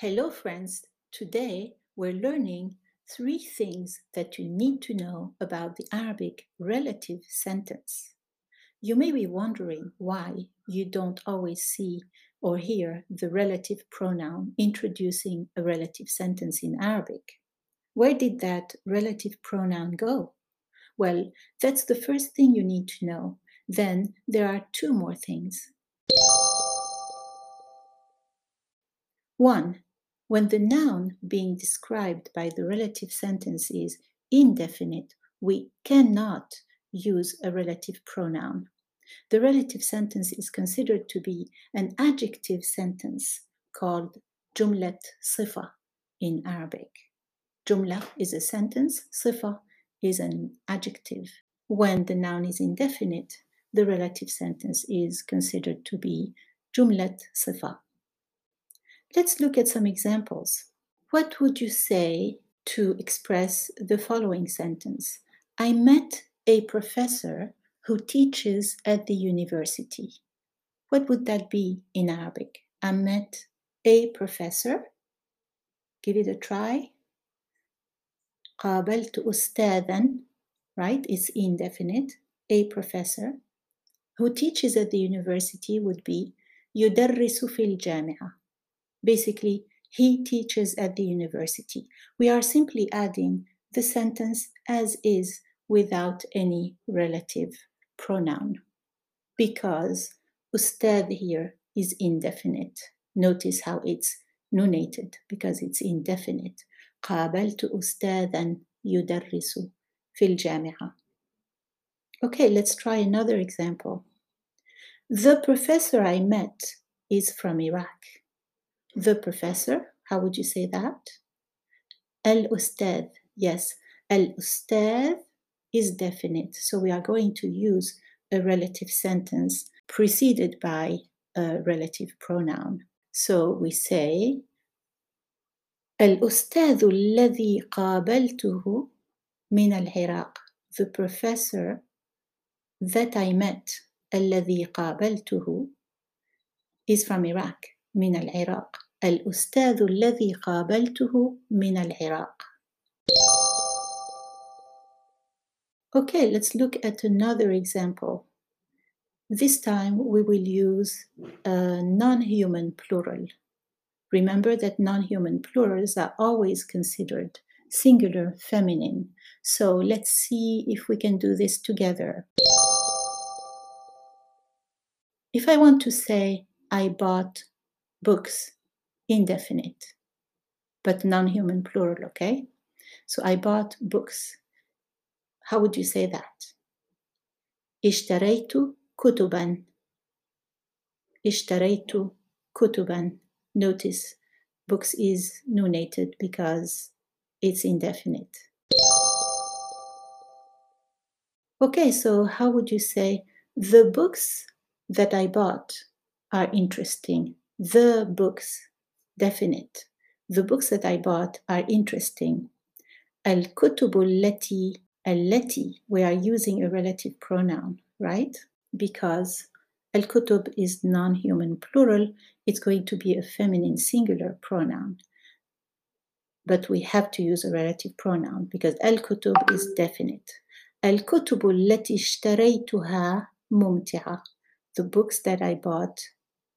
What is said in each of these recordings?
Hello, friends. Today we're learning three things that you need to know about the Arabic relative sentence. You may be wondering why you don't always see or hear the relative pronoun introducing a relative sentence in Arabic. Where did that relative pronoun go? Well, that's the first thing you need to know. Then there are two more things. One, when the noun being described by the relative sentence is indefinite, we cannot use a relative pronoun. The relative sentence is considered to be an adjective sentence called jumlat sifa in Arabic. Jumla is a sentence, sifa is an adjective. When the noun is indefinite, the relative sentence is considered to be jumlat sifa. Let's look at some examples. What would you say to express the following sentence? I met a professor who teaches at the university. What would that be in Arabic? I met a professor. Give it a try. قابلت أستاذا right it's indefinite a professor who teaches at the university would be يدرس في الجامعة Basically, he teaches at the university. We are simply adding the sentence as is without any relative pronoun because ustad here is indefinite. Notice how it's nunated because it's indefinite. قابلت أستاذا يدرس في الجامعة. Okay, let's try another example. The professor I met is from Iraq The professor, how would you say that? El ustad. yes. El ustad is definite. So we are going to use a relative sentence preceded by a relative pronoun. So we say, El الأستاذ الذي قابلته من العراق the professor that I met الذي قابلته is from Iraq من العراق الأستاذ الذي قابلته من العراق Okay, let's look at another example. This time we will use a non-human plural. Remember that non-human plurals are always considered singular feminine. So let's see if we can do this together. If I want to say, I bought books, indefinite, but non human plural, okay? So I bought books. How would you say that? اشتريت كتبا اشتريت كتبا Notice books is nunated because it's indefinite. Okay, so how would you say the books that I bought are interesting? The books, definite. The books that I bought are interesting. Al kutubu leti, leti, we are using a relative pronoun, right? Because al kutub is non human plural, it's going to be a feminine singular pronoun. But we have to use a relative pronoun because al kutub is definite. Al kutubu leti ishtaraytuha mumti'a. The books that I bought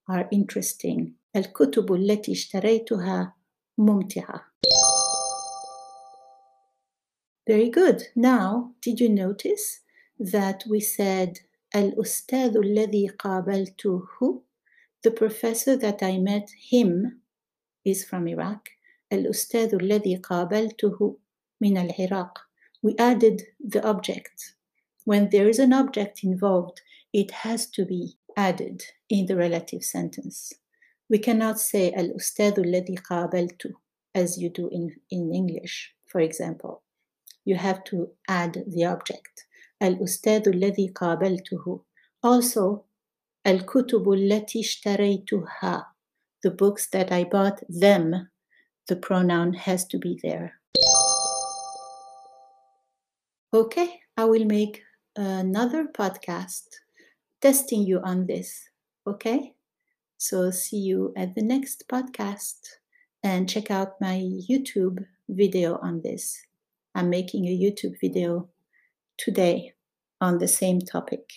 are interesting. الكتب التي اشتريتها ممتعة. Very good. Now, did you notice that we said الأستاذ الذي قابلته The professor that I met him is from Iraq. الأستاذ الذي قابلته من العراق. We added the object. When there is an object involved, it has to be added in the relative sentence. We cannot say al-ustadu alladhi qabaltu as you do in, in English, for example. You have to add the object. Al-ustadu alladhi qabaltuhu. Also, al-kutubu allati ishtaraytuha. The books that I bought them, the pronoun has to be there. Okay, I will make another podcast testing you on this. Okay? So see you at the next podcast. and check out my YouTube video on this. I'm making a YouTube video today on the same topic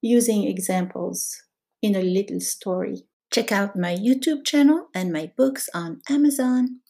using examples in a little story. Check out my YouTube channel and my books on Amazon.